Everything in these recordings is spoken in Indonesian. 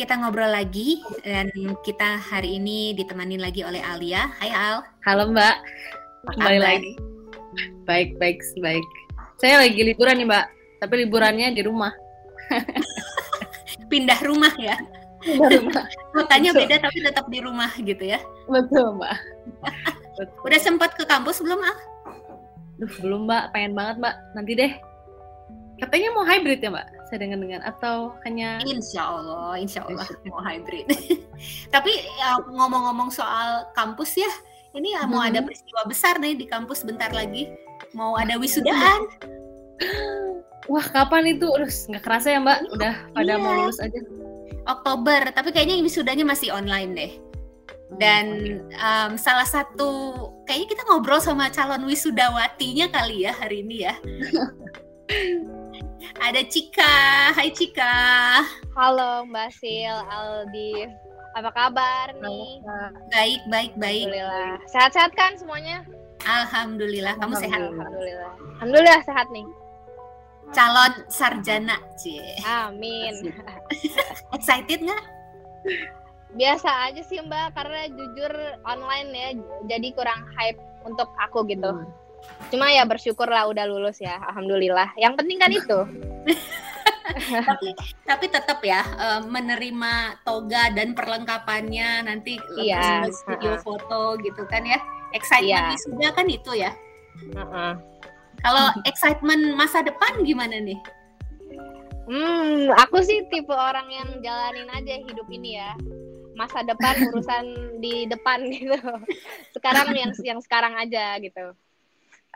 kita ngobrol lagi dan kita hari ini ditemani lagi oleh Alia. Hai Al. Halo Mbak. Kembali lagi. Baik, baik, baik. Saya lagi liburan nih Mbak, tapi liburannya di rumah. Pindah rumah ya. Di rumah. Kotanya Betul. beda tapi tetap di rumah gitu ya. Betul Mbak. Betul. Udah sempat ke kampus belum Al? Duh, belum Mbak, pengen banget Mbak. Nanti deh. Katanya mau hybrid ya Mbak? Saya dengar-dengar atau hanya Insya Allah, insya Allah mau hybrid. tapi ya, ngomong-ngomong soal kampus ya, ini ya mau Mhm. ada peristiwa besar nih di kampus bentar lagi. Mau ada wisudaan. Wah, kapan itu? Terus nggak kerasa ya Mbak, udah pada Iya. mau lulus aja. Oktober, tapi kayaknya wisudanya masih online deh. Dan um, salah satu kayaknya kita ngobrol sama calon wisudawatinya kali ya hari ini ya. Ada Cika, Hai Cika. Halo Mbak Sil, Aldi. Apa kabar nih? Baik, baik, baik. Alhamdulillah. Sehat-sehat kan semuanya? Alhamdulillah, kamu sehat. Alhamdulillah. Alhamdulillah sehat nih. Calon sarjana, Cie. Amin. Excited nggak? Biasa aja sih Mbak, karena jujur online ya, jadi kurang hype untuk aku gitu. Hmm. Cuma ya bersyukur lah udah lulus ya, Alhamdulillah. Yang penting kan itu. tapi tapi tetap ya eh, menerima toga dan perlengkapannya nanti Iya, terus video ha-ha. foto gitu kan ya. Excitement Iya. wisuda kan itu ya. Heeh. Kalau excitement masa depan gimana nih? Hmm, aku sih tipe orang yang jalanin aja hidup ini ya. Masa depan urusan di depan gitu. Sekarang yang yang sekarang aja gitu.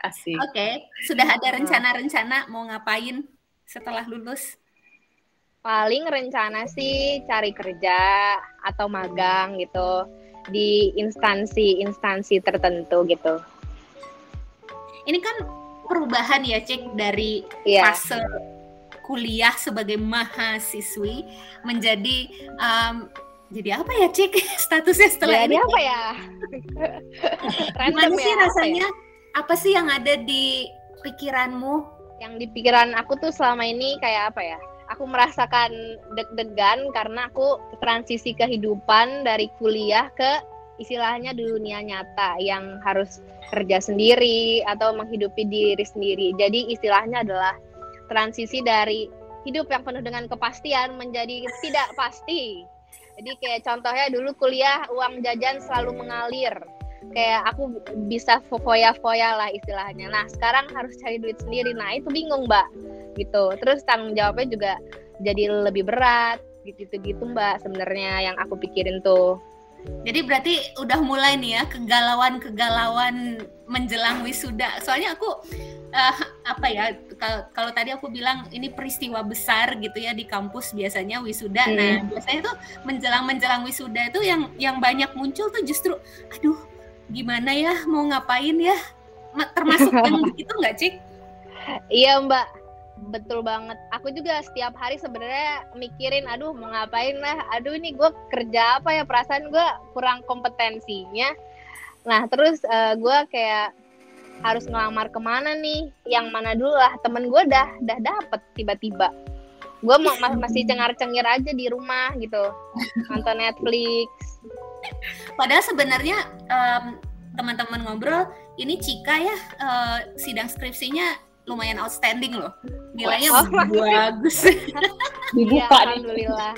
Asik. Oke, sudah ada rencana-rencana mau ngapain setelah lulus? Paling rencana sih cari kerja atau magang gitu di instansi-instansi tertentu gitu. Ini kan perubahan ya, Cek, dari Iya. fase kuliah sebagai mahasiswi menjadi em, jadi apa ya, Cek? Statusnya setelah Jadi ini apa ya? gimana sih ya, apa rasanya? Apa sih yang ada di pikiranmu? yang di pikiran aku tuh selama ini kayak apa ya? Aku merasakan deg-degan karena aku transisi kehidupan dari kuliah ke istilahnya dunia nyata yang harus kerja sendiri atau menghidupi diri sendiri. Jadi istilahnya adalah transisi dari hidup yang penuh dengan kepastian menjadi tidak pasti. Jadi kayak contohnya dulu kuliah uang jajan selalu mengalir. Kayak aku bisa foya-foya lah istilahnya. Nah sekarang harus cari duit sendiri. Nah itu bingung mbak gitu. Terus tanggung jawabnya juga jadi lebih berat gitu-gitu mbak sebenarnya yang aku pikirin tuh. Jadi berarti udah mulai nih ya kegalauan-kegalauan menjelang wisuda. Soalnya aku eh, apa ya kalau kalau tadi aku bilang ini peristiwa besar gitu ya di kampus biasanya wisuda. Hmm. Nah, biasanya tuh menjelang-menjelang wisuda itu yang yang banyak muncul tuh justru aduh gimana ya mau ngapain ya? Ma- Termasuk yang begitu nggak, Cik? Iya mbak, betul banget. Aku juga setiap hari sebenarnya mikirin, aduh mau ngapain lah, aduh ini gue kerja apa ya, perasaan gue kurang kompetensinya. Nah terus gue kayak harus ngelamar ke mana nih, yang mana dulu lah, temen gue dah dah dapet tiba-tiba. Gue mau ma- masih cengar-cengir aja di rumah gitu, nonton Netflix. Padahal sebenarnya em, teman-teman ngobrol ini Cika ya eh, sidang skripsinya lumayan outstanding loh. Nilainya Oh, bagus. Dibuka nih. alhamdulillah.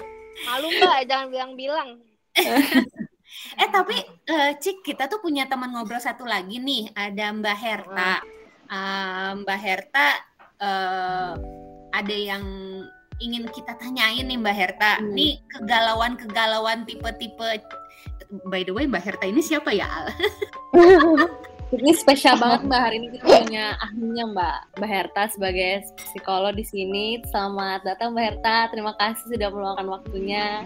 Malu mbak, jangan bilang-bilang. eh tapi eh, Cik kita tuh punya teman ngobrol satu lagi nih, ada Mbak Herta. Eh, Mbak Herta eh, ada yang ingin kita tanyain nih Mbak Herta. Hmm. Nih kegalauan-kegalauan tipe-tipe By the way, Mbak Herta ini siapa ya? Al? Ini spesial banget Mbak hari ini kita punya ahlinya Mbak Mbak Herta sebagai psikolog di sini. Selamat datang Mbak Herta. Terima kasih sudah meluangkan waktunya.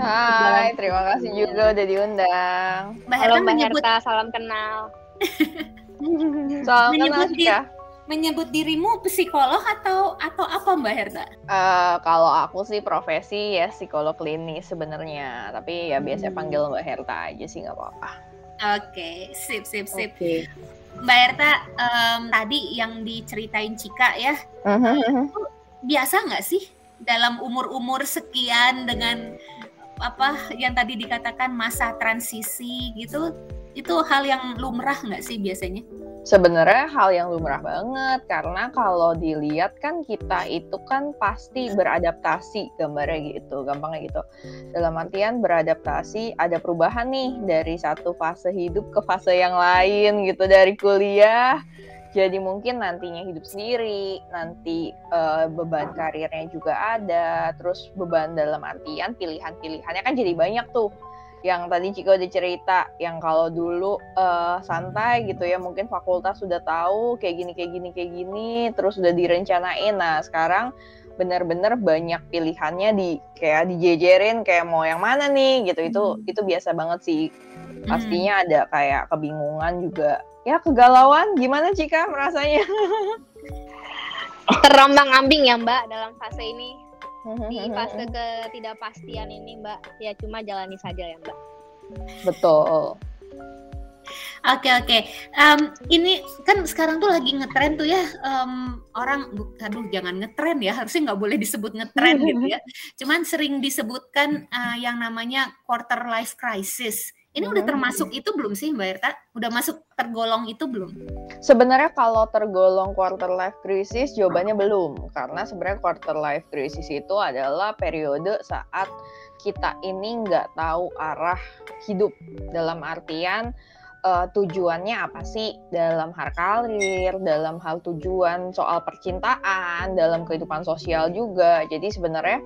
Hai, terima kasih juga udah diundang. Mbak Halo Herta Mbak menyebut Herta, salam kenal. Soal Menyebut kenal diri. Cika. Menyebut dirimu psikolog atau atau apa Mbak Herta? Eh, kalau aku sih profesi ya psikolog klinis sebenarnya, tapi ya biasa Hmm. panggil Mbak Herta aja sih nggak apa-apa. Oke, sip sip sip. Oke. Mbak Herta em, tadi yang diceritain Cika ya, biasa nggak sih dalam umur-umur sekian dengan apa yang tadi dikatakan masa transisi gitu itu hal yang lumrah nggak sih biasanya? Sebenarnya hal yang lumrah banget karena kalau dilihat kan kita itu kan pasti beradaptasi gambarnya gitu, gampangnya gitu. Dalam artian beradaptasi ada perubahan nih dari satu fase hidup ke fase yang lain gitu dari kuliah. Jadi mungkin nantinya hidup sendiri, nanti uh, beban karirnya juga ada, terus beban dalam artian pilihan-pilihannya kan jadi banyak tuh yang tadi Ciko udah cerita yang kalau dulu uh, santai gitu ya mungkin fakultas sudah tahu kayak gini kayak gini kayak gini terus udah direncanain. Nah sekarang benar-benar banyak pilihannya di kayak dijejerin kayak mau yang mana nih gitu. Itu hmm. itu biasa banget sih. Pastinya hmm. ada kayak kebingungan juga. Ya kegalauan gimana Cika merasanya? Terombang ambing ya Mbak dalam fase ini di fase ketidakpastian ini Mbak. Ya cuma jalani saja ya Mbak. Betul. Oke oke, um, ini kan sekarang tuh lagi ngetren tuh ya um, orang, aduh jangan ngetren ya, harusnya nggak boleh disebut ngetren gitu ya. Cuman sering disebutkan uh, yang namanya quarter life crisis. Ini udah hmm. termasuk itu belum sih Mbak Erta? Udah masuk tergolong itu belum? Sebenarnya kalau tergolong quarter life crisis jawabannya belum. Karena sebenarnya quarter life crisis itu adalah periode saat kita ini nggak tahu arah hidup. Dalam artian uh, tujuannya apa sih dalam hal karir, dalam hal tujuan soal percintaan, dalam kehidupan sosial juga. Jadi sebenarnya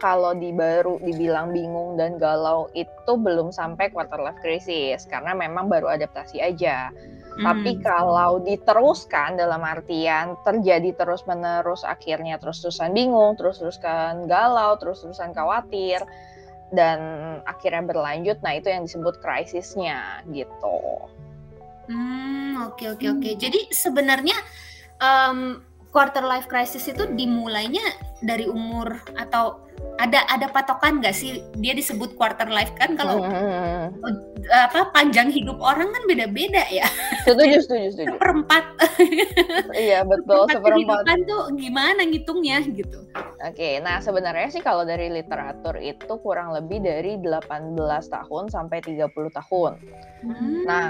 kalau di baru dibilang bingung dan galau itu belum sampai quarter life crisis karena memang baru adaptasi aja. Hmm. Tapi kalau diteruskan dalam artian terjadi terus-menerus akhirnya terus-terusan bingung, terus-terusan galau, terus-terusan khawatir, dan akhirnya berlanjut nah itu yang disebut krisisnya gitu. Hmm oke oke oke. Jadi sebenarnya um, quarter life crisis itu dimulainya dari umur atau ada ada patokan nggak sih? Dia disebut quarter life kan? Kalau hmm. apa panjang hidup orang kan beda-beda ya. Setuju setuju setuju. Seperempat. Iya betul seperempat kan tuh gimana ngitungnya gitu. Oke nah sebenarnya sih kalau dari literatur itu kurang lebih dari 18 tahun sampai 30 tahun. Hmm. nah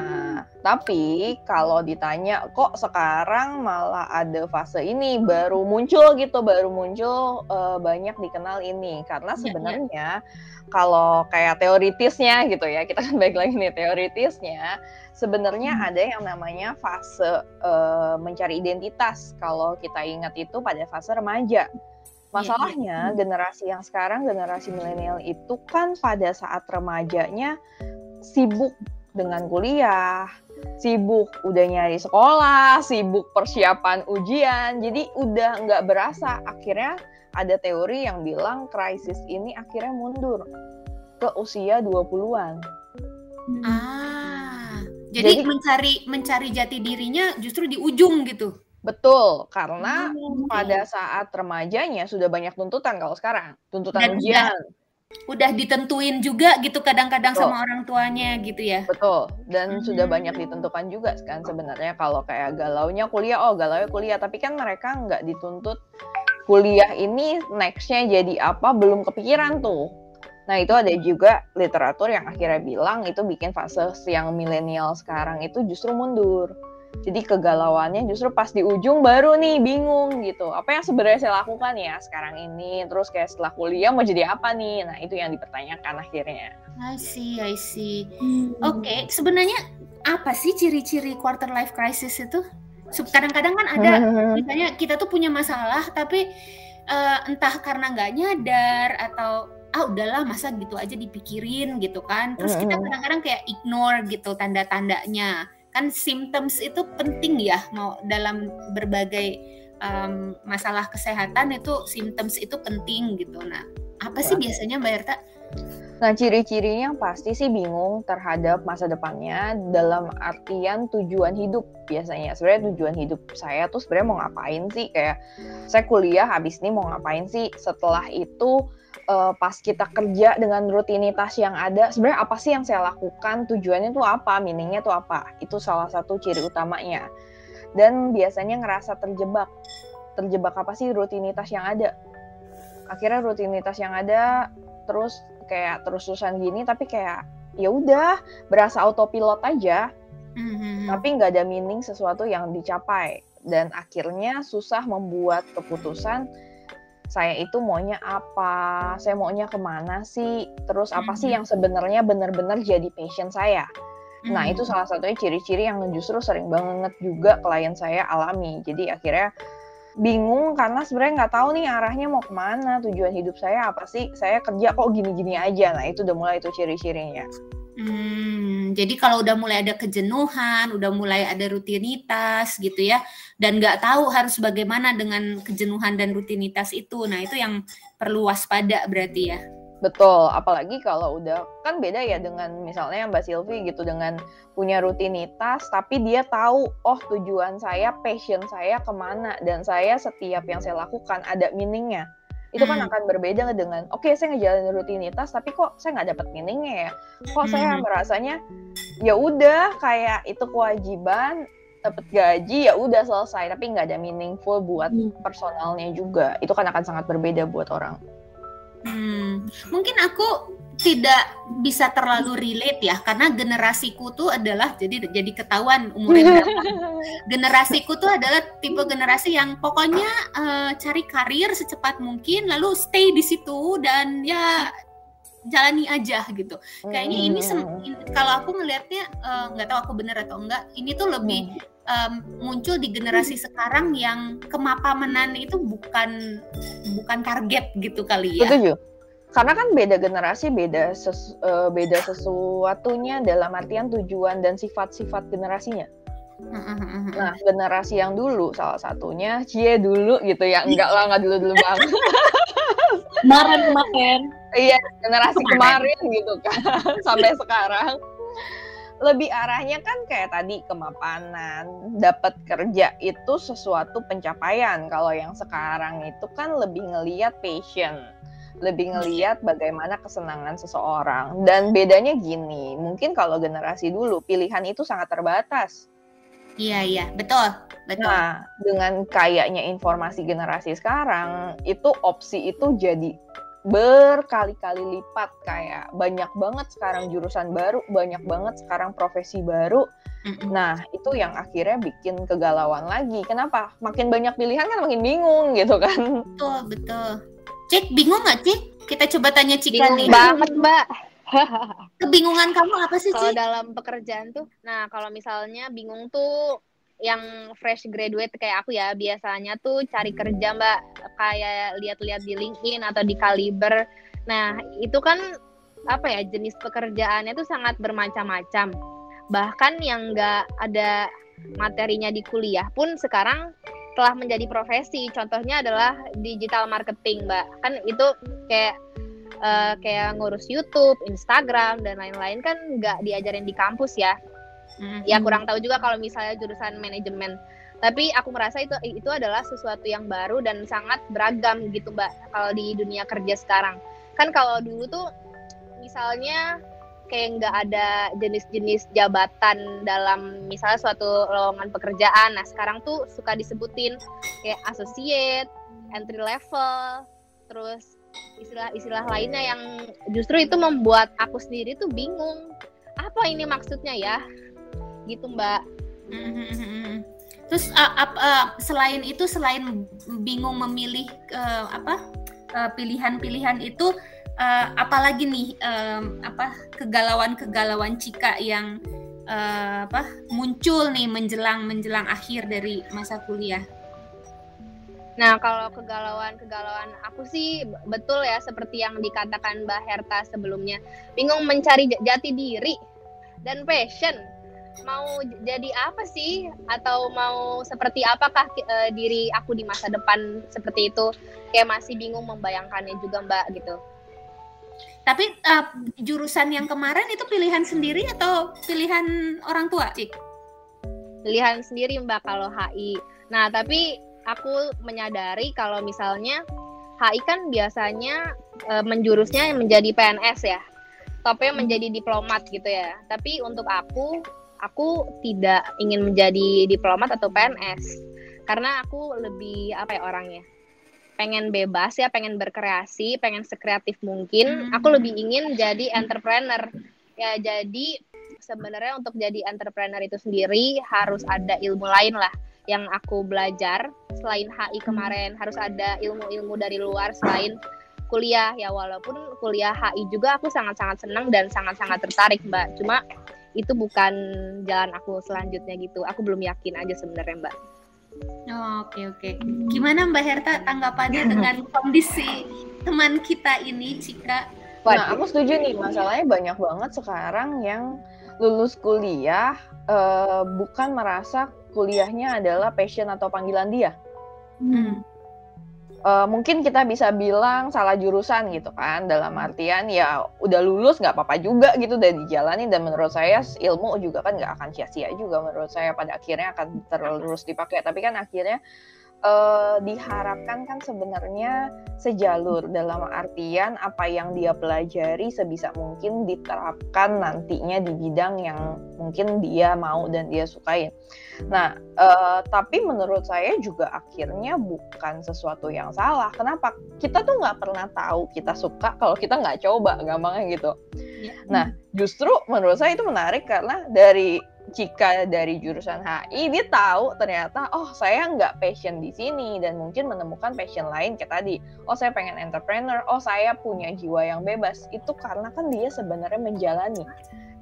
tapi kalau ditanya kok sekarang malah ada fase ini? Baru muncul gitu baru muncul uh, banyak dikenal ini karena iya, iya. sebenarnya kalau kayak teoritisnya gitu ya kita kan baik lagi nih teoritisnya sebenarnya hmm. ada yang namanya fase uh, mencari identitas kalau kita ingat itu pada fase remaja masalahnya hmm. generasi yang sekarang generasi milenial itu kan pada saat remajanya sibuk dengan kuliah sibuk udah nyari sekolah, sibuk persiapan ujian, jadi udah nggak berasa akhirnya ada teori yang bilang krisis ini akhirnya mundur ke usia 20-an. Ah. Jadi, jadi mencari mencari jati dirinya justru di ujung gitu. Betul, karena hmm. pada saat remajanya sudah banyak tuntutan kalau sekarang, tuntutan Dan ujian. Udah, udah ditentuin juga gitu kadang-kadang sama orang tuanya gitu ya. Betul. Dan hmm. sudah banyak ditentukan juga kan sebenarnya kalau kayak galaunya kuliah, oh galaunya kuliah, tapi kan mereka nggak dituntut kuliah ini nextnya jadi apa belum kepikiran tuh. Nah itu ada juga literatur yang akhirnya bilang itu bikin fase yang milenial sekarang itu justru mundur. Jadi kegalauannya justru pas di ujung baru nih bingung gitu. Apa yang sebenarnya saya lakukan ya sekarang ini? Terus kayak setelah kuliah mau jadi apa nih? Nah itu yang dipertanyakan akhirnya. I see, I see. Hmm. Oke, okay. sebenarnya apa sih ciri-ciri quarter life crisis itu? Kadang-kadang kan ada misalnya kita tuh punya masalah tapi uh, entah karena nggak nyadar atau ah udahlah masa gitu aja dipikirin gitu kan. Terus kita kadang-kadang kayak ignore gitu tanda-tandanya. Kan symptoms itu penting ya mau dalam berbagai um, masalah kesehatan itu symptoms itu penting gitu. Nah apa sih biasanya mbak Erta? Nah, ciri-cirinya pasti sih bingung terhadap masa depannya dalam artian tujuan hidup biasanya. Sebenarnya tujuan hidup saya tuh sebenarnya mau ngapain sih? Kayak saya kuliah habis ini mau ngapain sih? Setelah itu uh, pas kita kerja dengan rutinitas yang ada, sebenarnya apa sih yang saya lakukan? Tujuannya tuh apa? Meaningnya tuh apa? Itu salah satu ciri utamanya. Dan biasanya ngerasa terjebak. Terjebak apa sih rutinitas yang ada? Akhirnya rutinitas yang ada terus kayak terus-terusan gini tapi kayak ya udah berasa autopilot aja Mhm. tapi nggak ada meaning sesuatu yang dicapai dan akhirnya susah membuat keputusan saya itu maunya apa saya maunya ke mana sih terus apa sih Mhm. yang sebenarnya benar-benar jadi passion saya nah Mhm. itu salah satunya ciri-ciri yang justru sering banget juga klien saya alami jadi akhirnya bingung karena sebenarnya nggak tahu nih arahnya mau ke mana tujuan hidup saya apa sih? Saya kerja kok gini-gini aja. Nah itu udah mulai itu ciri-cirinya. Hmm, jadi kalau udah mulai ada kejenuhan, udah mulai ada rutinitas gitu ya, dan nggak tahu harus bagaimana dengan kejenuhan dan rutinitas itu, nah itu yang perlu waspada berarti ya. Betul, apalagi kalau udah kan beda ya dengan misalnya Mbak Silvi gitu dengan punya rutinitas, tapi dia tahu oh tujuan saya, passion saya ke mana dan saya setiap yang saya lakukan ada meaningnya. Itu kan Hmm. akan berbeda dengan oke saya ngejalanin rutinitas, tapi kok saya nggak dapat meaningnya ya? Kok saya Hmm. merasanya ya udah kayak itu kewajiban dapat gaji ya udah selesai, tapi nggak ada meaningful buat Hmm. personalnya juga. Itu kan akan sangat berbeda buat orang. Hmm, mungkin aku tidak bisa terlalu relate ya, karena generasiku tuh adalah jadi jadi ketahuan umurnya generasiku tuh adalah tipe generasi yang pokoknya eh, cari karir secepat mungkin lalu stay di situ dan ya jalani aja gitu. Kayaknya ini sem- Hmm. in- kalau aku ngelihatnya eh, nggak tahu aku bener atau enggak, ini tuh lebih em, muncul di generasi sekarang yang kemapanan itu bukan bukan target gitu kali ya. Setuju. Karena kan beda generasi, beda ses- eh, beda sesuatunya dalam artian tujuan dan sifat-sifat generasinya. Nah, generasi yang dulu salah satunya, cie dulu gitu ya, enggak lah, enggak dulu-dulu banget. Kemarin kemarin. Iya, generasi Kemarin. kemarin gitu kan, sampai sekarang. Lebih arahnya kan kayak tadi kemapanan, dapat kerja itu sesuatu pencapaian. Kalau yang sekarang itu kan lebih ngeliat passion, lebih ngeliat bagaimana kesenangan seseorang. Dan bedanya gini, mungkin kalau generasi dulu pilihan itu sangat terbatas. Iya iya betul betul. Nah, dengan kayaknya informasi generasi sekarang, itu opsi itu jadi berkali-kali lipat kayak banyak banget sekarang jurusan baru, banyak banget sekarang profesi baru. Nah, itu yang akhirnya bikin kegalauan lagi. Kenapa? Makin banyak pilihan kan makin bingung gitu kan. Betul betul. Cik bingung nggak Cik? Kita coba tanya Cika Bingung nih. banget, Mbak. Kebingungan kamu apa sih Kalau dalam pekerjaan tuh, nah kalau misalnya bingung tuh yang fresh graduate kayak aku ya, biasanya tuh cari kerja Mbak, kayak lihat-lihat di LinkedIn atau di Kaliber. Nah, itu kan apa ya, jenis pekerjaannya tuh sangat bermacam-macam. Bahkan yang nggak ada materinya di kuliah pun sekarang telah menjadi profesi. Contohnya adalah digital marketing, Mbak. Kan itu kayak eh, kayak ngurus YouTube, Instagram dan lain-lain kan nggak diajarin di kampus ya. Mm. Ya kurang tahu juga kalau misalnya jurusan manajemen. Tapi aku merasa itu itu adalah sesuatu yang baru dan sangat beragam gitu Mbak kalau di dunia kerja sekarang. Kan kalau dulu tuh misalnya kayak nggak ada jenis-jenis jabatan dalam misalnya suatu lowongan pekerjaan. Nah sekarang tuh suka disebutin kayak associate, entry level, terus istilah-istilah lainnya yang justru itu membuat aku sendiri tuh bingung apa ini maksudnya ya gitu mbak Mhm. Terus uh, uh, selain itu selain bingung memilih uh, apa uh, pilihan-pilihan itu uh, apalagi nih um, apa kegalauan-kegalauan Cika yang uh, apa muncul nih menjelang menjelang akhir dari masa kuliah. Nah kalau kegalauan-kegalauan aku sih betul ya seperti yang dikatakan mbak Herta sebelumnya. Bingung mencari jati diri dan passion. Mau jadi apa sih? Atau mau seperti apakah eh, diri aku di masa depan seperti itu? Kayak masih bingung membayangkannya juga mbak gitu. Tapi uh, jurusan yang kemarin itu pilihan sendiri atau pilihan orang tua, Cik? pilihan sendiri mbak kalau HI. Nah tapi aku menyadari kalau misalnya HI kan biasanya e, menjurusnya menjadi PNS ya, topnya menjadi diplomat gitu ya. Tapi untuk aku, aku tidak ingin menjadi diplomat atau PNS karena aku lebih apa ya orangnya, pengen bebas ya, pengen berkreasi, pengen sekreatif mungkin. Aku lebih ingin jadi entrepreneur. Ya, jadi sebenarnya untuk jadi entrepreneur itu sendiri harus ada ilmu lain lah yang aku belajar selain HI kemarin harus ada ilmu-ilmu dari luar selain kuliah ya walaupun kuliah HI juga aku sangat-sangat senang dan sangat-sangat tertarik mbak cuma itu bukan jalan aku selanjutnya gitu aku belum yakin aja sebenarnya mbak Oh, oke oke. Gimana Mbak Herta tanggapannya dengan kondisi teman kita ini, Cika? Nah, aku setuju nih. Masalahnya banyak banget sekarang yang lulus kuliah uh, bukan merasa kuliahnya adalah passion atau panggilan dia. Hmm. Uh, mungkin kita bisa bilang salah jurusan gitu kan dalam artian ya udah lulus nggak apa-apa juga gitu udah dijalani dan menurut saya ilmu juga kan nggak akan sia-sia juga menurut saya pada akhirnya akan terus dipakai. Tapi kan akhirnya uh, diharapkan kan sebenarnya sejalur dalam artian apa yang dia pelajari sebisa mungkin diterapkan nantinya di bidang yang mungkin dia mau dan dia sukain. Nah, uh, tapi menurut saya juga akhirnya bukan sesuatu yang salah. Kenapa? Kita tuh nggak pernah tahu kita suka kalau kita nggak coba, gampangnya gitu. Iya. Nah, justru menurut saya itu menarik karena dari jika dari jurusan HI dia tahu ternyata oh saya nggak passion di sini dan mungkin menemukan passion lain kayak tadi. Oh saya pengen entrepreneur. Oh saya punya jiwa yang bebas. Itu karena kan dia sebenarnya menjalani.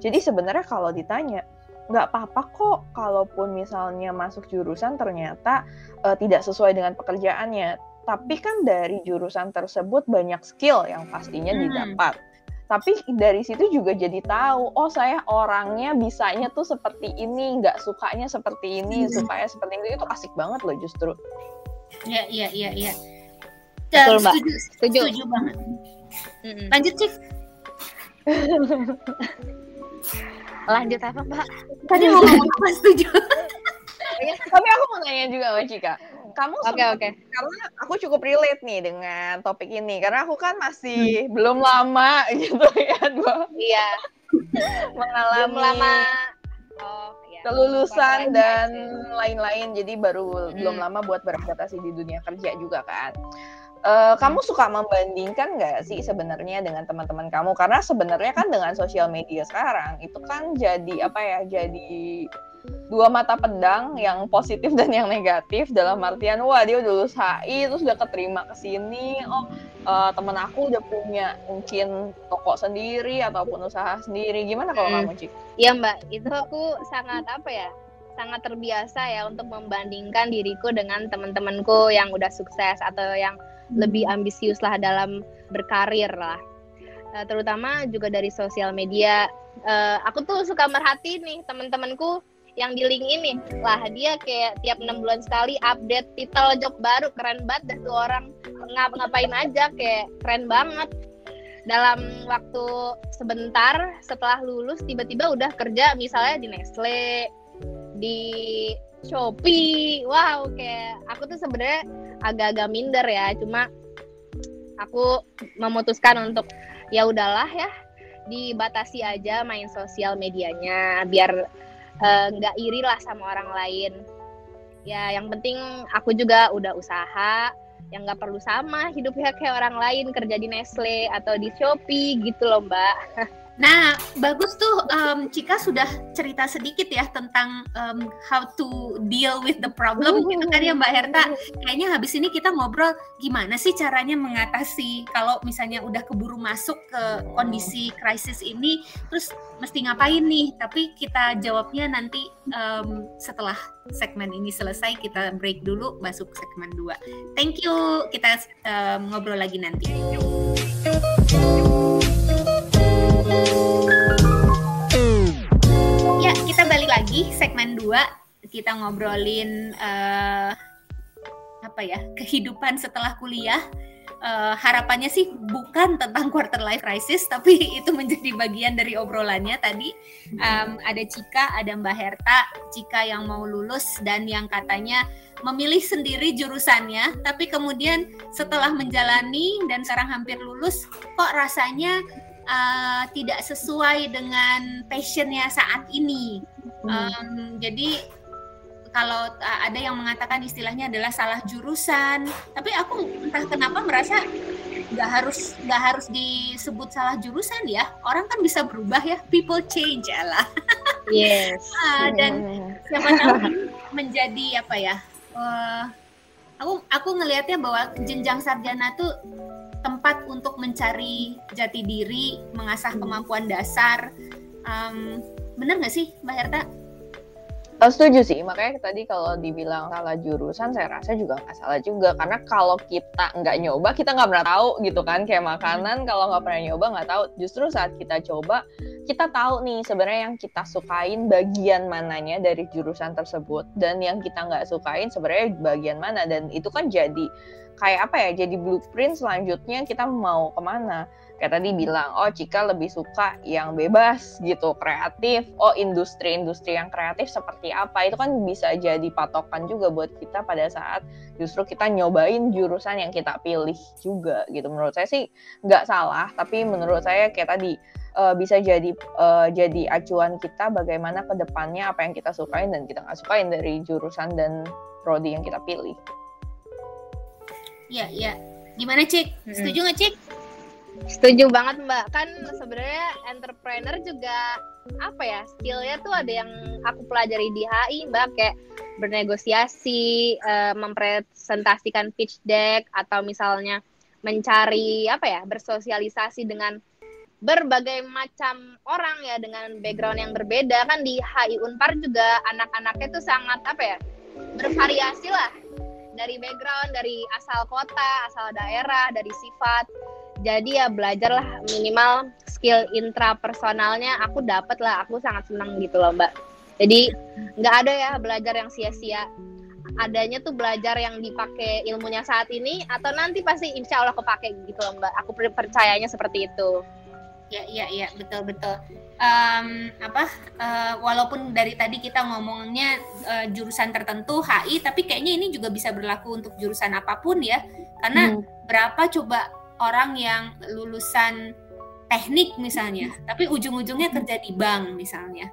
Jadi sebenarnya kalau ditanya nggak apa-apa kok kalaupun misalnya masuk jurusan ternyata uh, tidak sesuai dengan pekerjaannya. Tapi kan dari jurusan tersebut banyak skill yang pastinya hmm. Tapi dari situ juga jadi tahu oh saya orangnya bisanya tuh seperti ini nggak sukanya seperti ini hmm. sukanya seperti ini itu asik banget loh justru. Iya iya iya iya. Betul, mbak. Setuju, setuju. setuju banget. Mm lanjut cik. Lanjut apa mbak? Tadi mau ngomong apa? Setuju. Tapi aku mau nanya juga mbak Cika kamu oke okay, oke okay. karena aku cukup relate nih dengan topik ini karena aku kan masih hmm. belum lama gitu ya dua iya mengalami belum lama oh, iya. kelulusan dan lain-lain jadi baru hmm. belum lama buat beradaptasi di dunia kerja juga kan Uh, kamu suka membandingkan nggak sih sebenarnya dengan teman-teman kamu? Karena sebenarnya kan dengan sosial media sekarang itu kan jadi apa ya? Jadi dua mata pedang yang positif dan yang negatif dalam artian wah dia udah lulus HI terus udah keterima ke sini oh uh, temen aku udah punya mungkin toko sendiri ataupun usaha sendiri gimana kalau hmm. kamu Cik? Iya Mbak itu aku sangat apa ya sangat terbiasa ya untuk membandingkan diriku dengan teman-temanku yang udah sukses atau yang lebih ambisius lah dalam berkarir lah uh, terutama juga dari sosial media uh, aku tuh suka merhati nih teman-temanku yang di link ini. Lah dia kayak tiap enam bulan sekali update titel job baru keren banget dan tuh orang. Ngap ngapain aja kayak keren banget. Dalam waktu sebentar setelah lulus tiba-tiba udah kerja misalnya di Nestle di Shopee. Wow kayak aku tuh sebenarnya agak-agak minder ya. Cuma aku memutuskan untuk ya udahlah ya dibatasi aja main sosial medianya biar nggak uh, iri lah sama orang lain. Ya yang penting aku juga udah usaha yang nggak perlu sama hidupnya kayak orang lain kerja di Nestle atau di Shopee gitu loh mbak Nah, bagus tuh um, Cika sudah cerita sedikit ya tentang um, how to deal with the problem gitu kan ya Mbak Herta. Kayaknya habis ini kita ngobrol gimana sih caranya mengatasi kalau misalnya udah keburu masuk ke kondisi krisis ini, terus mesti ngapain nih? Tapi kita jawabnya nanti um, setelah segmen ini selesai kita break dulu masuk segmen 2. Thank you. Kita um, ngobrol lagi nanti. Ya, lagi segmen 2. Kita ngobrolin uh, apa ya? kehidupan setelah kuliah. Uh, harapannya sih bukan tentang quarter life crisis, tapi itu menjadi bagian dari obrolannya tadi. Um, ada Cika, ada Mbak Herta, Cika yang mau lulus dan yang katanya memilih sendiri jurusannya, tapi kemudian setelah menjalani dan sekarang hampir lulus, kok rasanya uh, tidak sesuai dengan passionnya saat ini. Um, jadi kalau uh, ada yang mengatakan istilahnya adalah salah jurusan tapi aku entah kenapa merasa nggak harus nggak harus disebut salah jurusan ya. Orang kan bisa berubah ya. People change lah yes. Uh, dan siapa tahu menjadi apa ya uh, aku aku ngelihatnya bahwa jenjang sarjana tuh tempat untuk mencari jati diri mengasah kemampuan dasar um, bener nggak sih mbak Herta Oh, setuju sih, makanya tadi kalau dibilang salah jurusan, saya rasa juga nggak salah juga. Karena kalau kita nggak nyoba, kita nggak pernah tahu gitu kan. Kayak makanan, kalau nggak pernah nyoba nggak tahu. Justru saat kita coba, kita tahu nih sebenarnya yang kita sukain bagian mananya dari jurusan tersebut. Dan yang kita nggak sukain sebenarnya bagian mana. Dan itu kan jadi kayak apa ya, jadi blueprint selanjutnya kita mau ke mana? Kayak tadi bilang oh Cika lebih suka yang bebas gitu kreatif. Oh industri-industri yang kreatif seperti apa? Itu kan bisa jadi patokan juga buat kita pada saat justru kita nyobain jurusan yang kita pilih juga gitu. Menurut saya sih nggak salah tapi menurut saya kayak tadi uh, bisa jadi uh, jadi acuan kita bagaimana ke depannya apa yang kita sukain dan kita nggak sukain dari jurusan dan prodi yang kita pilih. Iya, iya. Gimana, Cik? Setuju nggak, Cik? Setuju banget Mbak. Kan sebenarnya entrepreneur juga apa ya skillnya tuh ada yang aku pelajari di HI Mbak kayak bernegosiasi, uh, mempresentasikan pitch deck atau misalnya mencari apa ya bersosialisasi dengan berbagai macam orang ya dengan background yang berbeda kan di HI Unpar juga anak-anaknya tuh sangat apa ya bervariasi lah dari background dari asal kota asal daerah dari sifat. Jadi ya belajarlah minimal skill intrapersonalnya. Aku dapat lah aku sangat senang gitu loh mbak. Jadi nggak ada ya belajar yang sia-sia. Adanya tuh belajar yang dipakai ilmunya saat ini atau nanti pasti insya Allah kepake gitu loh mbak. Aku percayanya seperti itu ya ya ya betul betul um, apa uh, walaupun dari tadi kita ngomongnya uh, jurusan tertentu HI tapi kayaknya ini juga bisa berlaku untuk jurusan apa pun ya karena hmm. berapa coba orang yang lulusan teknik misalnya, tapi ujung-ujungnya kerja di bank misalnya.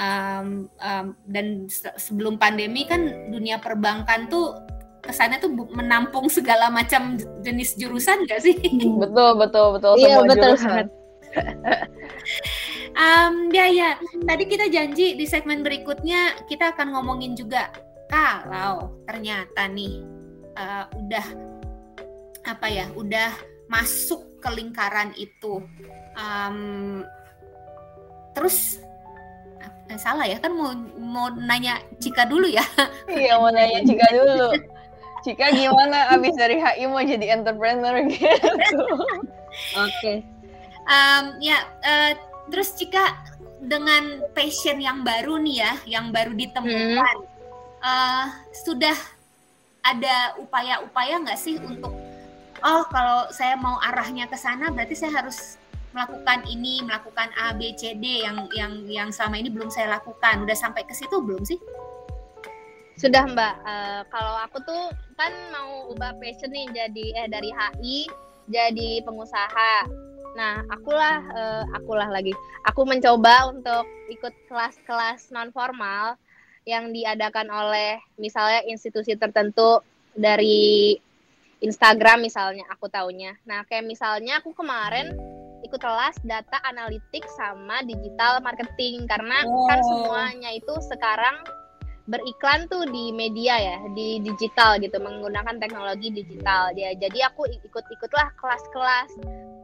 Um, um, dan se sebelum pandemi kan dunia perbankan tuh kesannya tuh menampung segala macam jenis jurusan gak sih? Betul betul betul. Iya betul banget. Um, ya ya, tadi kita janji di segmen berikutnya kita akan ngomongin juga kalau ternyata nih uh, udah apa ya, udah masuk ke lingkaran itu. Um, terus eh, salah ya kan mau mau nanya Cika dulu ya. Iya mau nanya Cika dulu. Cika gimana abis dari HI mau jadi entrepreneur gitu? Oke. okay. Um, ya uh, terus Cika dengan passion yang baru nih ya yang baru ditemukan hmm. uh, sudah ada upaya-upaya nggak sih untuk oh kalau saya mau arahnya ke sana berarti saya harus melakukan ini, melakukan A, B, C, D yang yang yang selama ini belum saya lakukan. Udah sampai ke situ belum sih? Sudah Mbak. Uh, kalau aku tuh kan mau ubah passion nih jadi eh dari HI jadi pengusaha. Nah, akulah uh, akulah lagi. Aku mencoba untuk ikut kelas-kelas non formal yang diadakan oleh misalnya institusi tertentu dari Instagram misalnya aku taunya. Nah, kayak misalnya aku kemarin ikut kelas data analitik sama digital marketing karena oh. kan semuanya itu sekarang beriklan tuh di media ya, di digital gitu, menggunakan teknologi digital. Ya, jadi aku ikut-ikutlah kelas-kelas.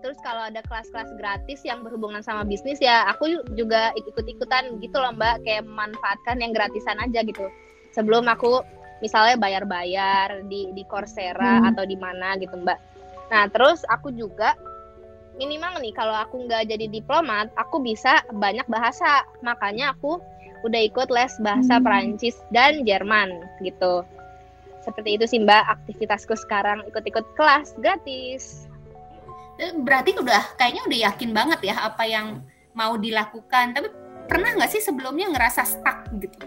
Terus kalau ada kelas-kelas gratis yang berhubungan sama bisnis ya, aku juga ikut-ikutan gitu loh Mbak, kayak memanfaatkan yang gratisan aja gitu. Sebelum aku misalnya bayar-bayar di di Coursera hmm. atau di mana gitu Mbak. Nah terus aku juga minimal nih kalau aku nggak jadi diplomat aku bisa banyak bahasa makanya aku udah ikut les bahasa hmm. Perancis dan Jerman gitu. Seperti itu sih Mbak aktivitasku sekarang ikut-ikut kelas gratis. Eh, berarti udah kayaknya udah yakin banget ya apa yang mau dilakukan. Tapi pernah nggak sih sebelumnya ngerasa stuck gitu?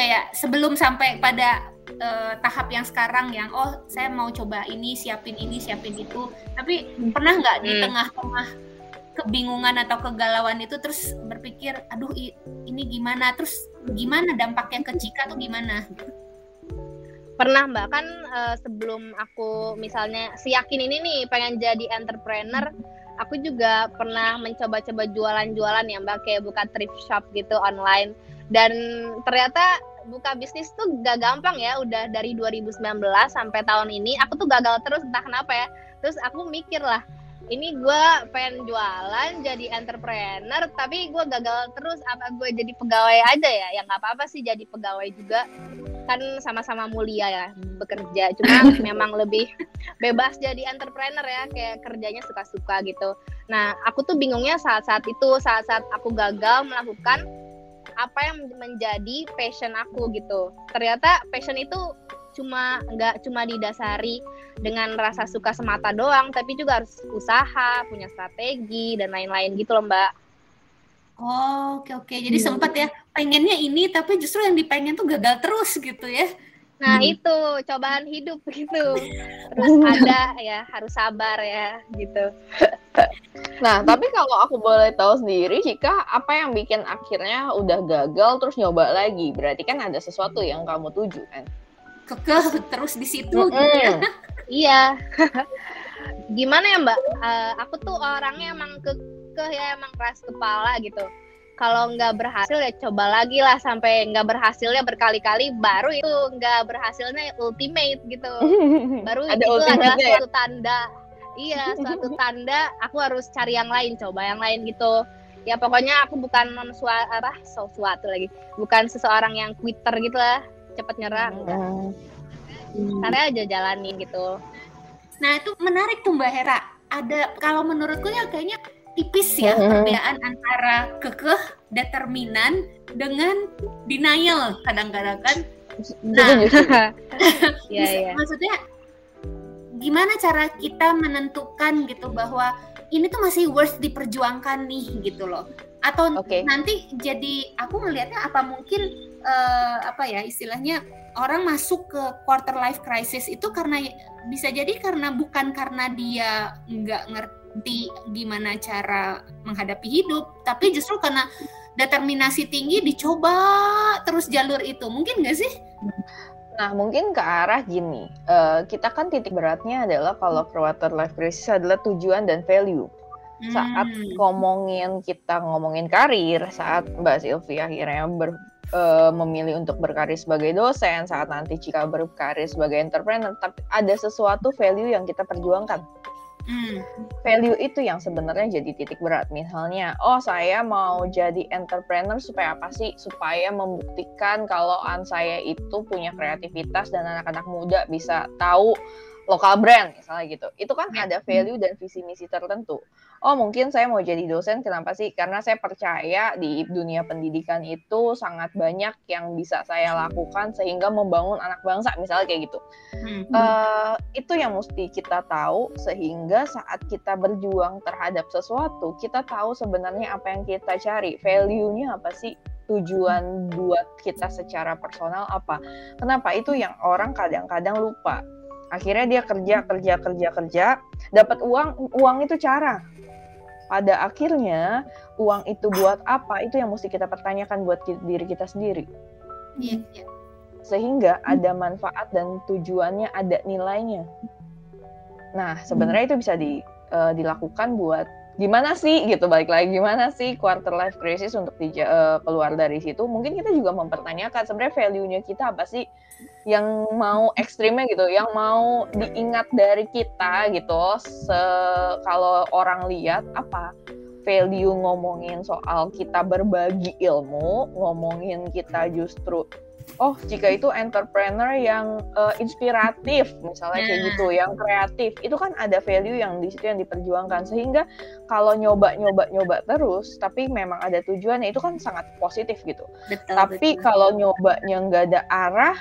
kayak sebelum sampai pada uh, tahap yang sekarang yang oh saya mau coba ini siapin ini siapin itu tapi pernah nggak di hmm. Kebingungan atau kegalauan itu terus berpikir aduh ini gimana? Terus gimana dampaknya ke Cika tuh gimana? Pernah Mbak. Kan uh, sebelum aku misalnya si yakin ini nih pengen jadi entrepreneur, aku juga pernah mencoba-coba jualan-jualan ya Mbak. Kayak buka thrift shop gitu online. Dan ternyata buka bisnis tuh gak gampang ya. Udah dari 2019 sampai tahun ini aku tuh gagal terus. Entah kenapa ya. Terus aku mikir lah ini gue pengen jualan jadi entrepreneur tapi gue gagal terus apa gue jadi pegawai aja ya? Yang nggak apa-apa sih jadi pegawai juga. Kan sama-sama mulia ya bekerja. Cuma memang lebih bebas jadi entrepreneur ya kayak kerjanya suka-suka gitu. Nah aku tuh bingungnya saat-saat itu saat-saat aku gagal melakukan apa yang menjadi passion aku gitu. Ternyata passion itu cuma nggak cuma didasari dengan rasa suka semata doang tapi juga harus usaha punya strategi dan lain-lain gitu loh mbak oh, oke oke jadi hmm. sempat ya pengennya ini tapi justru yang dipengen tuh gagal terus gitu ya Nah hmm. itu cobaan hidup gitu. Terus ada ya harus sabar ya gitu. Nah tapi kalau aku boleh tahu sendiri, jika apa yang bikin akhirnya udah gagal terus nyoba lagi? Berarti kan ada sesuatu yang kamu tuju kan? Kekeh terus di situ mm -hmm. gitu ya. Iya. Gimana ya Mbak? Uh, aku tuh orangnya emang kekeh ya emang keras kepala gitu. Kalau nggak berhasil ya coba lagi lah sampai nggak berhasilnya berkali-kali baru itu nggak berhasilnya ultimate gitu. Baru Ada itu adalah ya? suatu tanda. Iya, suatu tanda aku harus cari yang lain, coba yang lain gitu ya pokoknya aku bukan apa sesuatu lagi bukan seseorang yang quitter gitu lah cepet nyerah hmm. karena aja jalanin gitu. Nah itu menarik tuh mbak Hera. Ada kalau menurutku ya kayaknya tipis ya hmm. perbedaan antara kekeh determinan dengan denial kadang-kadang kan. Nah ya, ya. maksudnya gimana cara kita menentukan gitu bahwa ini tuh masih worth diperjuangkan nih gitu loh atau okay. nanti jadi aku ngelihatnya apa mungkin uh, apa ya istilahnya orang masuk ke quarter life crisis itu karena bisa jadi karena bukan karena dia nggak ngerti gimana cara menghadapi hidup, tapi justru karena determinasi tinggi dicoba terus jalur itu mungkin nggak sih? Nah, mungkin ke arah gini. Uh, kita kan titik beratnya adalah kalau quarter life crisis adalah tujuan dan value. Saat hmm. ngomongin kita ngomongin karir, saat Mbak Sylvia akhirnya ber, uh, memilih untuk berkarir sebagai dosen, saat nanti jika berkarir sebagai entrepreneur, tapi ada sesuatu value yang kita perjuangkan. Hmm. Value itu yang sebenarnya jadi titik berat. Misalnya, oh saya mau jadi entrepreneur supaya apa sih? Supaya membuktikan kalau an saya itu punya kreativitas dan anak-anak muda bisa tahu lokal brand misalnya gitu. Itu kan ya. ada value dan visi misi tertentu. Oh, mungkin saya mau jadi dosen kenapa sih? Karena saya percaya di dunia pendidikan itu sangat banyak yang bisa saya lakukan sehingga membangun anak bangsa misalnya kayak gitu. Hmm. Uh, itu yang mesti kita tahu sehingga saat kita berjuang terhadap sesuatu, kita tahu sebenarnya apa yang kita cari, value-nya apa sih? tujuan buat kita secara personal apa. Kenapa? Itu yang orang kadang-kadang lupa akhirnya dia kerja kerja kerja kerja dapat uang uang itu cara. Pada akhirnya uang itu buat apa? Itu yang mesti kita pertanyakan buat diri kita sendiri. Iya, iya. sehingga ada manfaat dan tujuannya ada nilainya. Nah sebenarnya itu bisa di, uh, dilakukan buat gimana sih gitu balik lagi gimana sih quarter life crisis untuk di, uh, keluar dari situ? Mungkin kita juga mempertanyakan sebenarnya value-nya kita apa sih yang mau ekstrimnya gitu yang mau diingat dari kita gitu. Se kalau orang lihat apa? Value ngomongin soal kita berbagi ilmu ngomongin kita justru oh jika itu entrepreneur yang uh, inspiratif misalnya kayak gitu nah. yang kreatif itu kan ada value yang di situ yang diperjuangkan sehingga kalau nyoba nyoba nyoba terus tapi memang ada tujuannya itu kan sangat positif gitu betul, tapi betul. kalau nyobanya nggak ada arah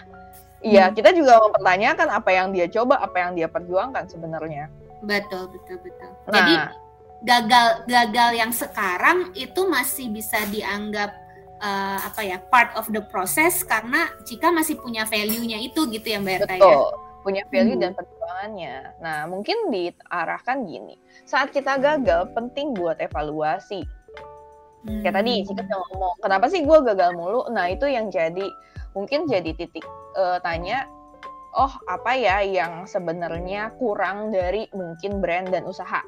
Iya, hmm. kita juga mempertanyakan apa yang dia coba, apa yang dia perjuangkan sebenarnya. Betul, betul, betul. Nah, Jadi gagal gagal yang sekarang itu masih bisa dianggap uh, apa ya part of the process karena jika masih punya value-nya itu gitu ya Mbak Erta ya. punya value hmm. dan perjuangannya. Nah, mungkin diarahkan gini. Saat kita gagal penting buat evaluasi. Hmm. Kayak tadi Cika udah ngomong, kenapa sih gue gagal mulu? Nah itu yang jadi mungkin jadi titik uh, tanya, oh apa ya yang sebenarnya kurang dari mungkin brand dan usaha?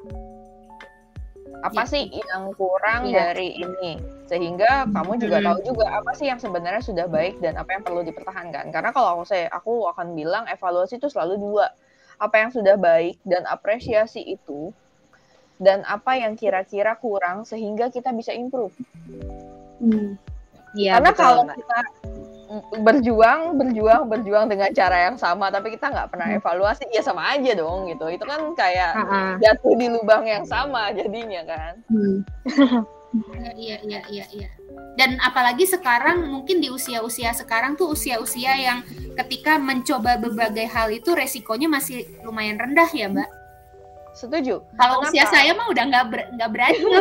Apa ya. sih yang kurang ya. dari ini? Sehingga kamu juga hmm. tahu juga apa sih yang sebenarnya sudah baik dan apa yang perlu dipertahankan. Karena kalau aku saya, aku akan bilang evaluasi itu selalu dua. Apa yang sudah baik dan apresiasi itu dan apa yang kira-kira kurang sehingga kita bisa improve. Hmm. Ya, Karena betul, kalau kita berjuang, berjuang, berjuang dengan cara yang sama, tapi kita nggak pernah hmm. evaluasi, ya sama aja dong gitu. Itu kan kayak uh-uh. jatuh di lubang yang sama jadinya kan. Hmm. Iya, iya, iya, iya. Dan apalagi sekarang mungkin di usia-usia sekarang tuh usia-usia yang ketika mencoba berbagai hal itu resikonya masih lumayan rendah ya, Mbak. Setuju. Kalau usia saya mah udah nggak ber, nggak berani.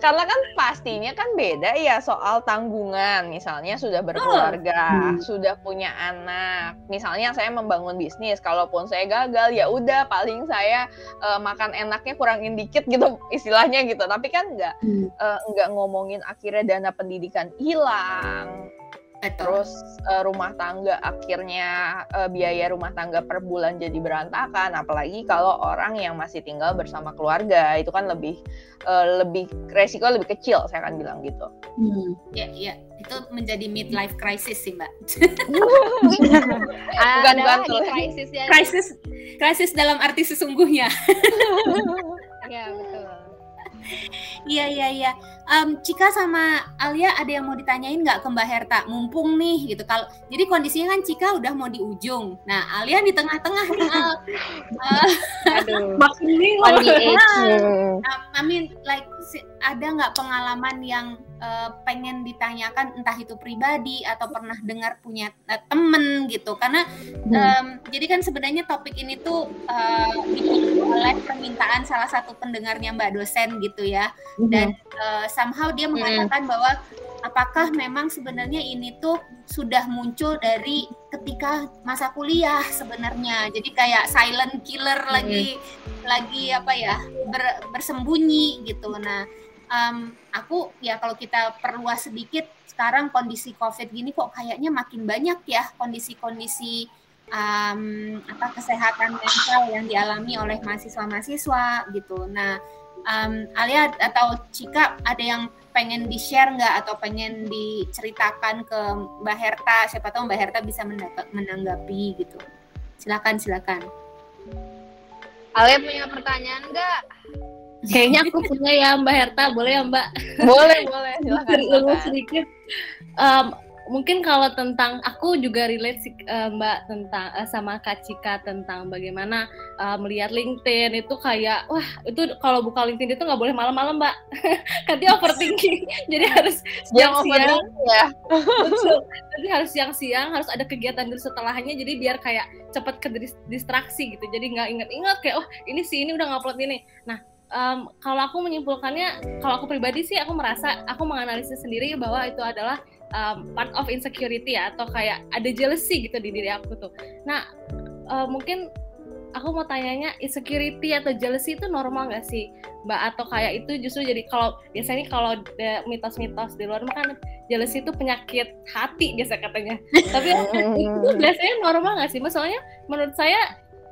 Karena kan pastinya kan beda ya soal tanggungan. Misalnya sudah berkeluarga, hmm. sudah punya anak. Misalnya saya membangun bisnis, kalaupun saya gagal ya udah paling saya uh, makan enaknya kurangin dikit gitu istilahnya gitu. Tapi kan nggak hmm. uh, nggak ngomongin akhirnya dana pendidikan hilang, Terus uh, rumah tangga akhirnya uh, biaya rumah tangga per bulan jadi berantakan, apalagi kalau orang yang masih tinggal bersama keluarga itu kan lebih uh, lebih resiko lebih kecil, saya akan bilang gitu. Hmm. Ya, ya, itu menjadi midlife crisis sih mbak. bukan bukan krisis ya. Krisis, krisis dalam arti sesungguhnya. ya betul. Iya iya iya. Um, Cika sama Alia ada yang mau ditanyain nggak ke Mbak Herta? Mumpung nih gitu. Kalau jadi kondisinya kan Cika udah mau di ujung. Nah Alia di tengah-tengah nih. uh, Aduh. Makin ini I mean like ada nggak pengalaman yang uh, pengen ditanyakan entah itu pribadi atau pernah dengar punya uh, temen gitu karena um, jadi kan sebenarnya topik ini tuh uh, oleh permintaan salah satu pendengarnya mbak dosen gitu ya hmm. dan uh, somehow dia mengatakan hmm. bahwa apakah memang sebenarnya ini tuh sudah muncul dari ketika masa kuliah sebenarnya jadi kayak silent killer hmm. lagi lagi apa ya ber, bersembunyi gitu nah um, aku ya kalau kita perluas sedikit sekarang kondisi COVID gini kok kayaknya makin banyak ya kondisi-kondisi um, apa kesehatan mental yang dialami oleh mahasiswa-mahasiswa gitu. Nah, um, Alia atau Cika ada yang pengen di-share nggak atau pengen diceritakan ke Mbak Herta? Siapa tahu Mbak Herta bisa menanggapi gitu. Silakan, silakan. Alia punya pertanyaan nggak? Kayaknya aku punya ya Mbak Herta, boleh ya Mbak? Boleh, boleh. Silakan. silakan. sedikit. Um, mungkin kalau tentang aku juga relate sih uh, Mbak tentang uh, sama Kak Cika tentang bagaimana uh, melihat LinkedIn itu kayak wah itu kalau buka LinkedIn itu nggak boleh malam-malam Mbak. Dia overthinking. Jadi harus siang-siang. ya. Jadi harus siang-siang harus ada kegiatan dulu setelahnya jadi biar kayak cepat ke distraksi gitu. Jadi nggak inget-inget kayak oh ini sih ini udah ngupload ini. Nah um, kalau aku menyimpulkannya, kalau aku pribadi sih aku merasa aku menganalisis sendiri bahwa itu adalah um, part of insecurity ya atau kayak ada jealousy gitu di diri aku tuh. Nah uh, mungkin aku mau tanyanya insecurity atau jealousy itu normal gak sih mbak? Atau kayak itu justru jadi kalau biasanya kalau mitos-mitos di luar kan jealousy itu penyakit hati biasa katanya. Tapi itu biasanya normal gak sih? Soalnya menurut saya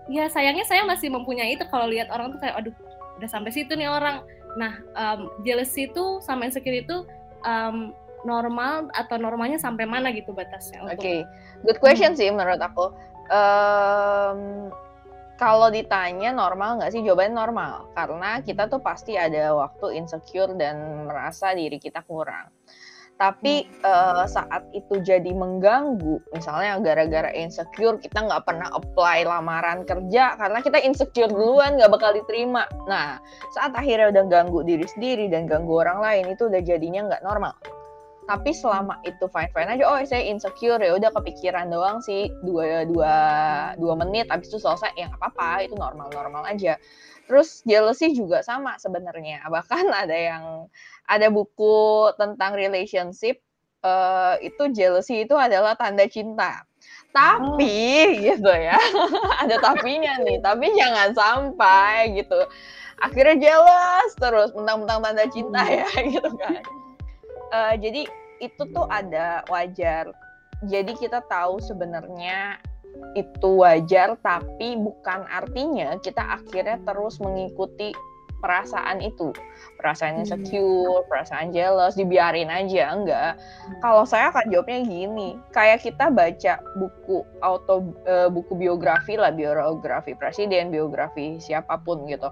ya sayangnya saya masih mempunyai itu kalau lihat orang tuh kayak aduh udah sampai situ nih orang. Nah um, jealousy itu sama insecure itu um, normal atau normalnya sampai mana gitu batasnya oke okay. good question hmm. sih menurut aku. Um, kalau ditanya normal nggak sih? Jawabannya normal karena kita tuh pasti ada waktu insecure dan merasa diri kita kurang. Tapi uh, saat itu jadi mengganggu misalnya gara-gara insecure kita nggak pernah apply lamaran kerja karena kita insecure duluan nggak bakal diterima. Nah saat akhirnya udah ganggu diri sendiri dan ganggu orang lain itu udah jadinya nggak normal tapi selama itu fine fine aja oh saya insecure ya udah kepikiran doang sih dua dua dua menit habis itu selesai ya nggak apa-apa itu normal normal aja Terus jealousy juga sama sebenarnya. Bahkan ada yang ada buku tentang relationship uh, itu jealousy itu adalah tanda cinta. Tapi oh. gitu ya, ada tapinya nih. Tapi jangan sampai gitu. Akhirnya jealous terus, mentang-mentang tanda cinta hmm. ya gitu kan. Uh, jadi itu tuh ada wajar. Jadi kita tahu sebenarnya itu wajar, tapi bukan artinya kita akhirnya terus mengikuti perasaan itu perasaan hmm. insecure perasaan jealous dibiarin aja enggak hmm. kalau saya akan jawabnya gini kayak kita baca buku auto uh, buku biografi lah biografi presiden biografi siapa pun gitu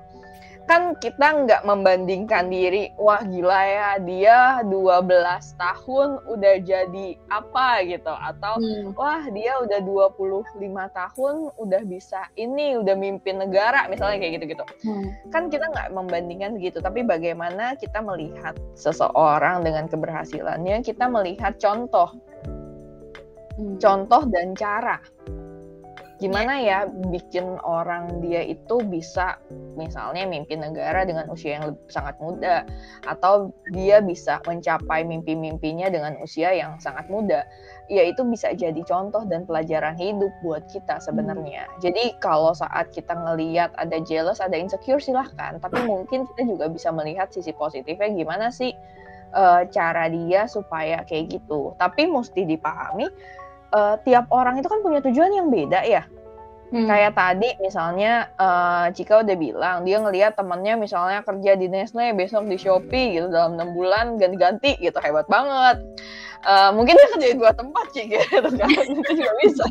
kan kita nggak membandingkan diri wah gila ya dia 12 tahun udah jadi apa gitu atau hmm. wah dia udah 25 tahun udah bisa ini udah mimpin negara misalnya kayak gitu-gitu hmm. kan kita nggak membandingkan gitu tapi bagaimana kita melihat seseorang dengan keberhasilannya kita melihat contoh hmm. contoh dan cara gimana ya bikin orang dia itu bisa misalnya mimpin negara dengan usia yang sangat muda atau dia bisa mencapai mimpi-mimpinya dengan usia yang sangat muda ya itu bisa jadi contoh dan pelajaran hidup buat kita sebenarnya. Hmm. jadi kalau saat kita ngeliat ada jealous ada insecure silahkan. Tapi mungkin kita juga bisa melihat sisi positifnya gimana sih uh, cara dia supaya kayak gitu. Tapi mesti dipahami uh, tiap orang itu kan punya tujuan yang beda ya. Hmm. Kayak tadi misalnya uh, Cika udah bilang dia ngelihat temennya misalnya kerja di Nestle besok di Shopee gitu dalam enam bulan ganti-ganti gitu hebat banget. Uh, mungkin dia kerja di dua tempat sih gitu kan itu juga bisa.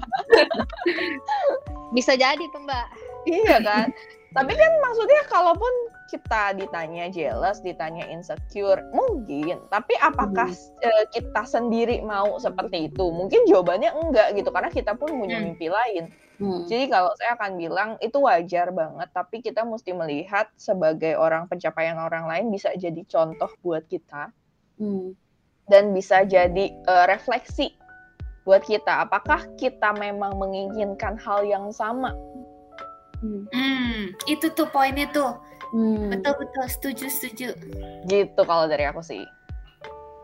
bisa jadi tuh mbak. Iya kan. Tapi kan maksudnya kalaupun kita ditanya jealous, ditanya insecure, mungkin. Tapi apakah hmm. kita sendiri mau seperti itu? Mungkin jawabannya enggak gitu, karena kita pun punya hmm. mimpi lain. Hmm. Jadi kalau saya akan bilang itu wajar banget, tapi kita mesti melihat sebagai orang pencapaian orang lain bisa jadi contoh buat kita. Hmm. Dan bisa jadi uh, refleksi buat kita. Apakah kita memang menginginkan hal yang sama Hmm. hmm, itu tuh poinnya tuh. Hmm. Betul betul setuju setuju. Gitu kalau dari aku sih.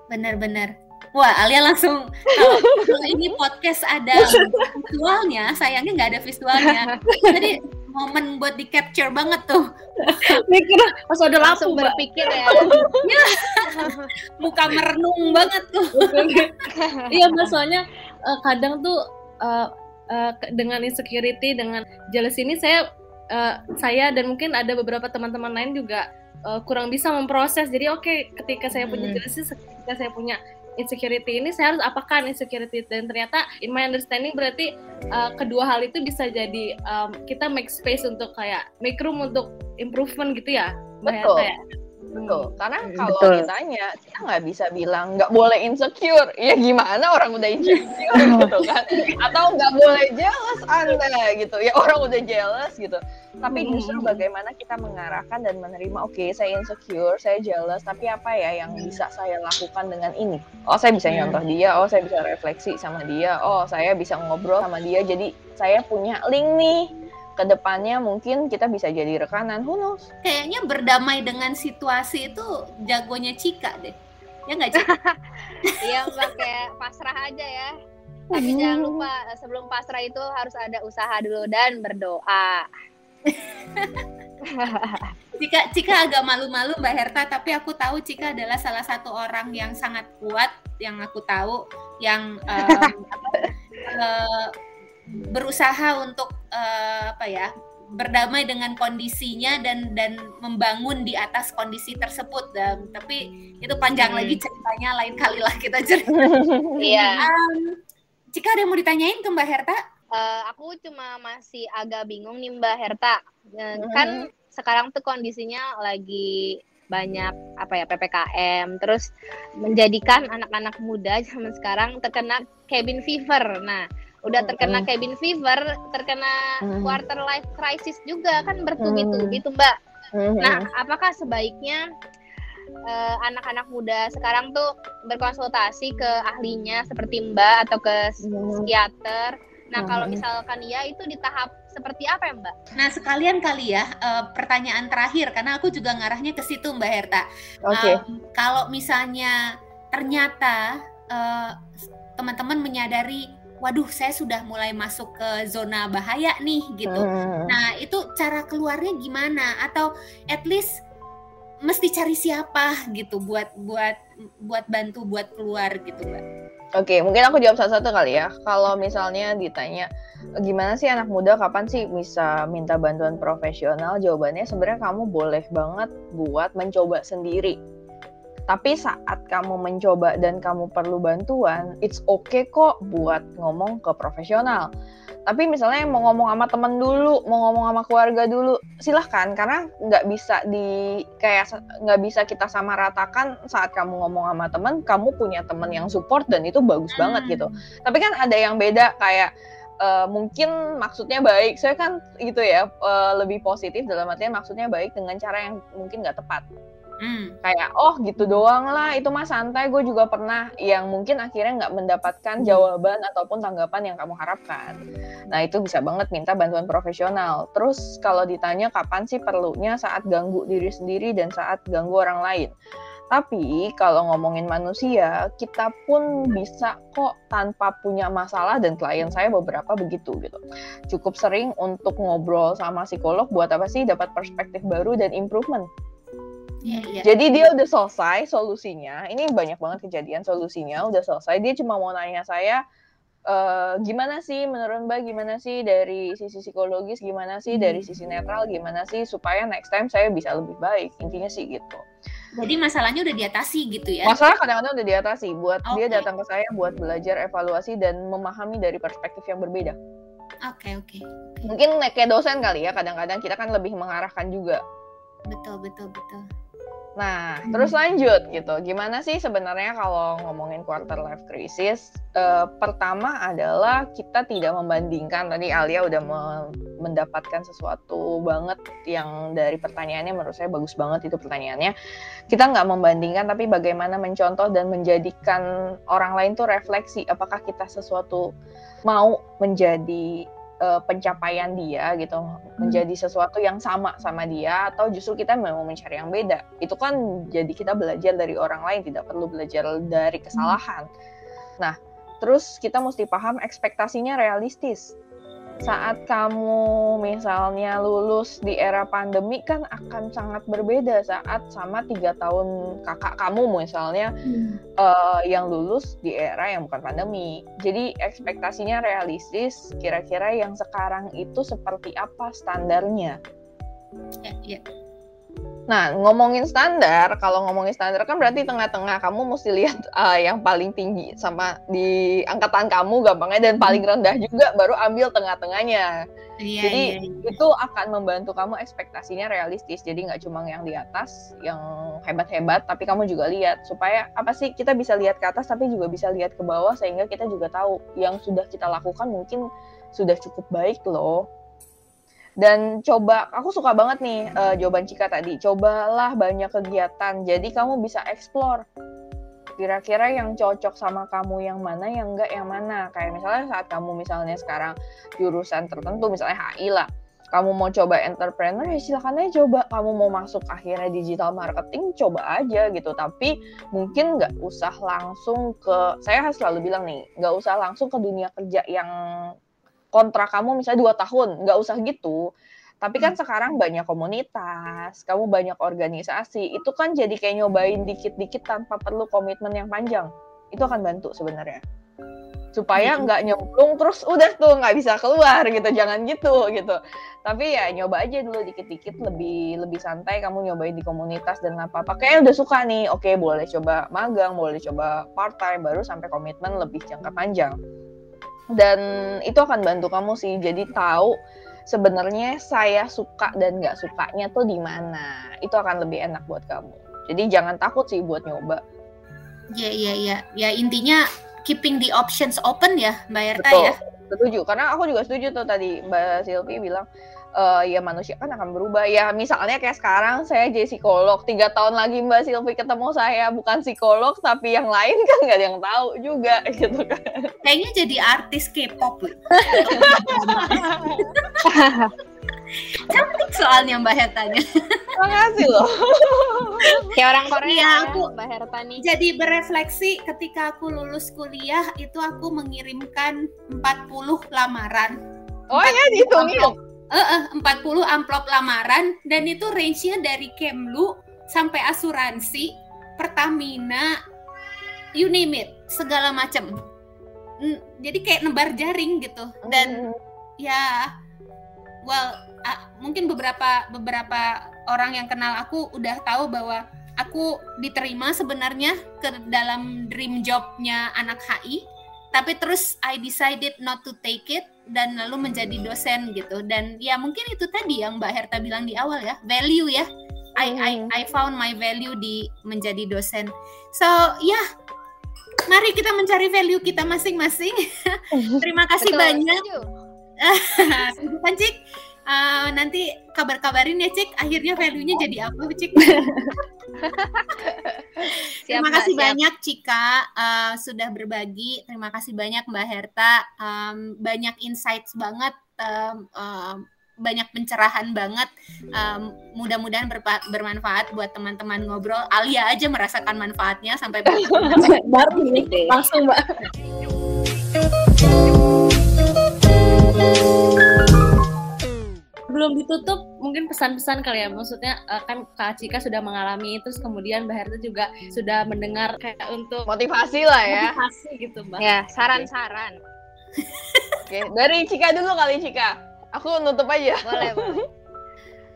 Benar-benar. Wah, Alia langsung kalau, kalau ini podcast ada visualnya, sayangnya nggak ada visualnya. Jadi momen buat di capture banget tuh. Mikir pas ada lampu langsung berpikir ya. ya. Muka merenung banget tuh. iya, mas soalnya uh, kadang tuh uh, uh, dengan insecurity dengan jealous ini saya uh, saya dan mungkin ada beberapa teman-teman lain juga uh, kurang bisa memproses jadi oke okay, ketika saya punya hmm. jealousy ketika saya punya insecurity ini saya harus apakan insecurity dan ternyata in my understanding berarti uh, kedua hal itu bisa jadi um, kita make space untuk kayak make room untuk improvement gitu ya Betul. ya Betul, hmm. karena kalau Betul. ditanya kita nggak bisa bilang nggak boleh insecure. Ya gimana orang udah insecure gitu kan? Atau nggak boleh jealous anda gitu. Ya orang udah jealous gitu. Tapi justru bagaimana kita mengarahkan dan menerima, oke okay, saya insecure, saya jealous, tapi apa ya yang bisa saya lakukan dengan ini? Oh saya bisa nyontoh dia, oh saya bisa refleksi sama dia, oh saya bisa ngobrol sama dia. Jadi saya punya link nih ke depannya mungkin kita bisa jadi rekanan, who knows? Kayaknya berdamai dengan situasi itu jagonya Cika deh. Ya nggak Cika? Iya mbak kayak pasrah aja ya. Tapi hmm. jangan lupa sebelum pasrah itu harus ada usaha dulu dan berdoa. Cika, Cika agak malu-malu Mbak Herta, tapi aku tahu Cika adalah salah satu orang yang sangat kuat yang aku tahu yang um, uh, berusaha untuk uh, apa ya berdamai dengan kondisinya dan dan membangun di atas kondisi tersebut dan tapi itu panjang hmm. lagi ceritanya lain kali lah kita cerita. Iya. um, jika ada yang mau ditanyain ke Mbak Herta? Uh, aku cuma masih agak bingung nih Mbak Herta. Uh, hmm. Kan sekarang tuh kondisinya lagi banyak apa ya PPKM terus menjadikan anak-anak muda zaman sekarang terkena cabin fever. Nah, udah terkena cabin fever, terkena quarter life crisis juga kan bertubi-tubi tuh Mbak. Nah, apakah sebaiknya uh, anak-anak muda sekarang tuh berkonsultasi ke ahlinya seperti Mbak atau ke psikiater? Nah, kalau misalkan ya itu di tahap seperti apa ya Mbak? Nah, sekalian kali ya uh, pertanyaan terakhir karena aku juga ngarahnya ke situ Mbak Herta. Oke. Okay. Um, kalau misalnya ternyata uh, teman-teman menyadari waduh saya sudah mulai masuk ke zona bahaya nih gitu. Hmm. Nah, itu cara keluarnya gimana atau at least mesti cari siapa gitu buat buat buat bantu buat keluar gitu, Mbak. Oke, mungkin aku jawab satu-satu kali ya. Kalau misalnya ditanya gimana sih anak muda kapan sih bisa minta bantuan profesional? Jawabannya sebenarnya kamu boleh banget buat mencoba sendiri tapi saat kamu mencoba dan kamu perlu bantuan, it's okay kok buat ngomong ke profesional. Tapi misalnya mau ngomong sama temen dulu, mau ngomong sama keluarga dulu, silahkan karena nggak bisa di kayak nggak bisa kita sama ratakan saat kamu ngomong sama temen, kamu punya temen yang support dan itu bagus hmm. banget gitu. Tapi kan ada yang beda kayak uh, mungkin maksudnya baik, saya kan gitu ya uh, lebih positif dalam artian maksudnya baik dengan cara yang mungkin nggak tepat. Hmm. Kayak oh gitu doang lah itu mah santai gue juga pernah yang mungkin akhirnya nggak mendapatkan hmm. jawaban ataupun tanggapan yang kamu harapkan. Nah itu bisa banget minta bantuan profesional. Terus kalau ditanya kapan sih perlunya saat ganggu diri sendiri dan saat ganggu orang lain. Tapi kalau ngomongin manusia, kita pun bisa kok tanpa punya masalah dan klien saya beberapa begitu gitu. Cukup sering untuk ngobrol sama psikolog buat apa sih dapat perspektif baru dan improvement Yeah, yeah. Jadi dia udah selesai solusinya. Ini banyak banget kejadian solusinya udah selesai. Dia cuma mau nanya saya e, gimana sih menurut Mbak gimana sih dari sisi psikologis gimana sih hmm. dari sisi netral gimana sih supaya next time saya bisa lebih baik. Intinya sih gitu. Jadi masalahnya udah diatasi gitu ya? Masalah kadang-kadang udah diatasi. Buat okay. dia datang ke saya buat belajar evaluasi dan memahami dari perspektif yang berbeda. Oke okay, oke. Okay. Mungkin kayak dosen kali ya. Kadang-kadang kita kan lebih mengarahkan juga. Betul betul betul. Nah, hmm. terus lanjut gitu. Gimana sih sebenarnya kalau ngomongin quarter life crisis? Uh, pertama adalah kita tidak membandingkan. Tadi Alia udah me mendapatkan sesuatu banget yang dari pertanyaannya menurut saya bagus banget itu pertanyaannya. Kita nggak membandingkan, tapi bagaimana mencontoh dan menjadikan orang lain tuh refleksi. Apakah kita sesuatu mau menjadi uh, pencapaian dia gitu hmm. menjadi sesuatu yang sama sama dia atau justru kita mau mencari yang beda. Itu kan jadi kita belajar dari orang lain tidak perlu belajar dari kesalahan. Nah terus kita mesti paham ekspektasinya realistis saat kamu misalnya lulus di era pandemi kan akan sangat berbeda saat sama tiga tahun kakak kamu misalnya hmm. uh, yang lulus di era yang bukan pandemi. Jadi ekspektasinya realistis. Kira-kira yang sekarang itu seperti apa standarnya? Ya, ya. Nah, ngomongin standar, kalau ngomongin standar kan berarti tengah-tengah kamu mesti lihat uh, yang paling tinggi sama di angkatan kamu gampangnya dan paling hmm. rendah juga baru ambil tengah-tengahnya. Iya, Jadi iya, iya. itu akan membantu kamu ekspektasinya realistis. Jadi nggak cuma yang di atas yang hebat-hebat, tapi kamu juga lihat supaya apa sih kita bisa lihat ke atas tapi juga bisa lihat ke bawah sehingga kita juga tahu yang sudah kita lakukan mungkin sudah cukup baik loh dan coba aku suka banget nih uh, jawaban Cika tadi. Cobalah banyak kegiatan jadi kamu bisa explore. Kira-kira yang cocok sama kamu yang mana yang enggak yang mana. Kayak misalnya saat kamu misalnya sekarang jurusan tertentu misalnya HI lah. Kamu mau coba entrepreneur ya silakan aja coba. Kamu mau masuk akhirnya digital marketing coba aja gitu. Tapi mungkin nggak usah langsung ke saya selalu bilang nih nggak usah langsung ke dunia kerja yang kontrak kamu misalnya dua tahun nggak usah gitu. Tapi kan hmm. sekarang banyak komunitas kamu banyak organisasi itu kan jadi kayak nyobain dikit-dikit tanpa perlu komitmen yang panjang. Itu akan bantu sebenarnya. Supaya hmm. nggak nyemplung terus udah tuh nggak bisa keluar gitu. Jangan gitu gitu. Tapi ya nyoba aja dulu dikit-dikit lebih lebih santai kamu nyobain di komunitas dan apa apa kayak udah suka nih oke boleh coba magang boleh coba part time baru sampai komitmen lebih jangka panjang dan itu akan bantu kamu sih. Jadi tahu sebenarnya saya suka dan nggak sukanya tuh di mana. Itu akan lebih enak buat kamu. Jadi jangan takut sih buat nyoba. Ya ya ya. Ya intinya keeping the options open ya mbak Erta ya. Setuju. Karena aku juga setuju tuh tadi mbak Silvi bilang uh, ya manusia kan akan berubah ya misalnya kayak sekarang saya jadi psikolog tiga tahun lagi mbak Silvi ketemu saya bukan psikolog tapi yang lain kan nggak ada yang tahu juga gitu kan kayaknya jadi artis K-pop Cantik soalnya Mbak Hertanya. Makasih loh. Kayak orang Korea Iya, ya, aku- Mbak Herta nih. Jadi berefleksi ketika aku lulus kuliah itu aku mengirimkan 40 lamaran. Oh ya dihitungin. Eh, eh, 40 amplop lamaran dan itu range-nya dari Kemlu sampai asuransi, Pertamina, you name it, segala macam. Jadi kayak nebar jaring gitu. Dan ya well ah, mungkin beberapa beberapa orang yang kenal aku udah tahu bahwa aku diterima sebenarnya ke dalam dream jobnya anak HI tapi terus I decided not to take it dan lalu menjadi dosen gitu. Dan ya mungkin itu tadi yang Mbak Herta bilang di awal ya value ya. I I Mhm. I found my value di menjadi dosen. So ya mari kita mencari value kita masing-masing. Terima kasih Betul, banyak. kan Cik? Eh, nanti kabar-kabarin ya Cik, akhirnya value-nya jadi apa Cik? Siap, Terima kasih siap. banyak Cika eh, sudah berbagi. Terima kasih banyak Mbak Herta. Em, banyak insights banget, em, em, banyak pencerahan banget. Em, mudah-mudahan bermanfaat buat teman-teman ngobrol. Alia aja merasakan manfaatnya sampai baru nih langsung mbak belum ditutup mungkin pesan-pesan kali ya maksudnya eh, kan Kak Cika sudah mengalami terus kemudian Mbak Herta juga sudah mendengar kayak untuk Motivasi lah ya. motivasi gitu Mbak Ya, saran-saran. Oke, dari Cika dulu kali Cika. Aku nutup aja. Boleh, boleh.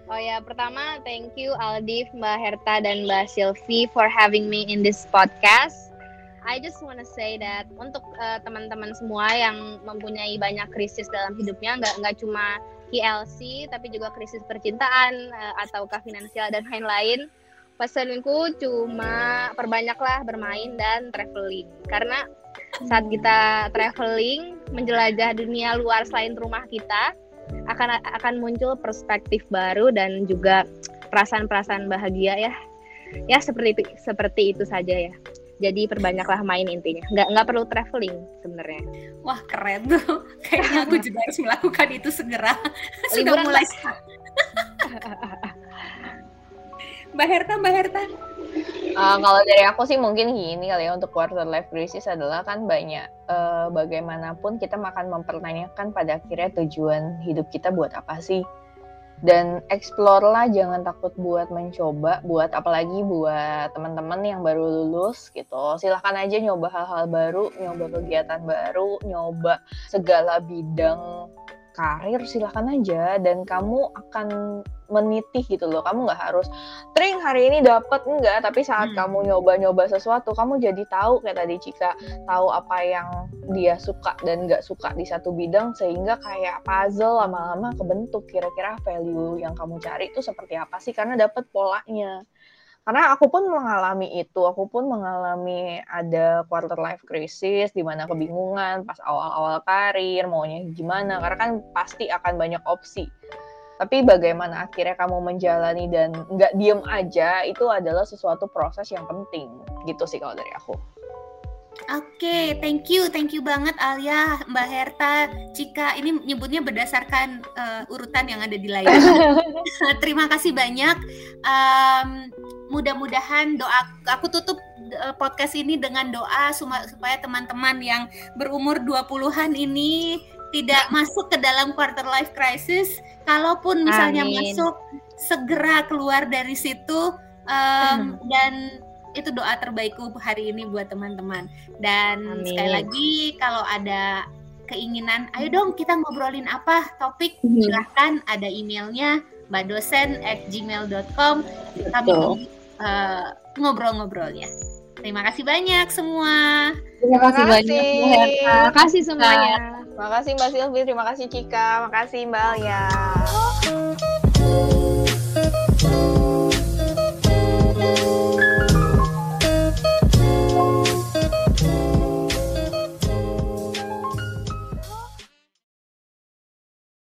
Oh ya, pertama thank you Aldif, Mbak Herta dan Mbak Sylvie for having me in this podcast. I just wanna say that untuk eh, teman-teman semua yang mempunyai banyak krisis dalam hidupnya, nggak nggak cuma KLC, tapi juga krisis percintaan eh, ataukah finansial dan lain-lain. Pesanku cuma perbanyaklah bermain dan traveling, karena saat kita traveling menjelajah dunia luar selain rumah kita, akan akan muncul perspektif baru dan juga perasaan-perasaan bahagia ya. Ya seperti seperti itu saja ya jadi perbanyaklah main intinya nggak nggak perlu traveling sebenarnya Wah keren tuh. Kayaknya aku juga harus melakukan itu segera. Sudah Liburan, mulai. Mbak Herta, Mbak Herta. Uh, kalau dari aku sih mungkin gini kali ya untuk quarter life crisis adalah kan banyak uh, bagaimanapun kita akan mempertanyakan pada akhirnya tujuan hidup kita buat apa sih dan explore lah jangan takut buat mencoba buat apalagi buat teman-teman yang baru lulus gitu. Silahkan aja nyoba hal-hal baru nyoba kegiatan baru nyoba segala bidang karir silahkan aja. Dan kamu akan meniti gitu loh. Kamu nggak harus tring hari ini dapat enggak tapi saat Hmm. kamu nyoba-nyoba sesuatu kamu jadi tahu kayak tadi Cika tahu apa yang dia suka dan nggak suka di satu bidang sehingga kayak puzzle lama-lama kebentuk kira-kira value yang kamu cari itu seperti apa sih? Karena dapat polanya karena aku pun mengalami itu aku pun mengalami ada quarter life crisis di mana kebingungan pas awal-awal karir maunya gimana karena kan pasti akan banyak opsi tapi bagaimana akhirnya kamu menjalani dan nggak diem aja itu adalah sesuatu proses yang penting gitu sih kalau dari aku Oke, thank you, thank you banget Alia, Mbak Herta, Cika. Ini nyebutnya berdasarkan eh, urutan yang ada di layar. Terima kasih banyak. Em, mudah-mudahan doa aku tutup eh, podcast ini dengan doa supaya teman-teman yang berumur 20-an ini tidak masuk ke dalam quarter life crisis. Kalaupun misalnya Amin. masuk, segera keluar dari situ em, dan itu doa terbaikku hari ini buat teman-teman. Dan Amin. sekali lagi kalau ada keinginan, ayo dong kita ngobrolin apa topik, Mhm. silahkan ada emailnya mbakdosen at gmail.com kami Betul. tunggu eh, ngobrol-ngobrol ya. Terima kasih banyak semua. terima kasih banyak Mbak Herta terima kasih semuanya Makasih Mbak Silvi, terima kasih Cika, makasih Mbak Alia.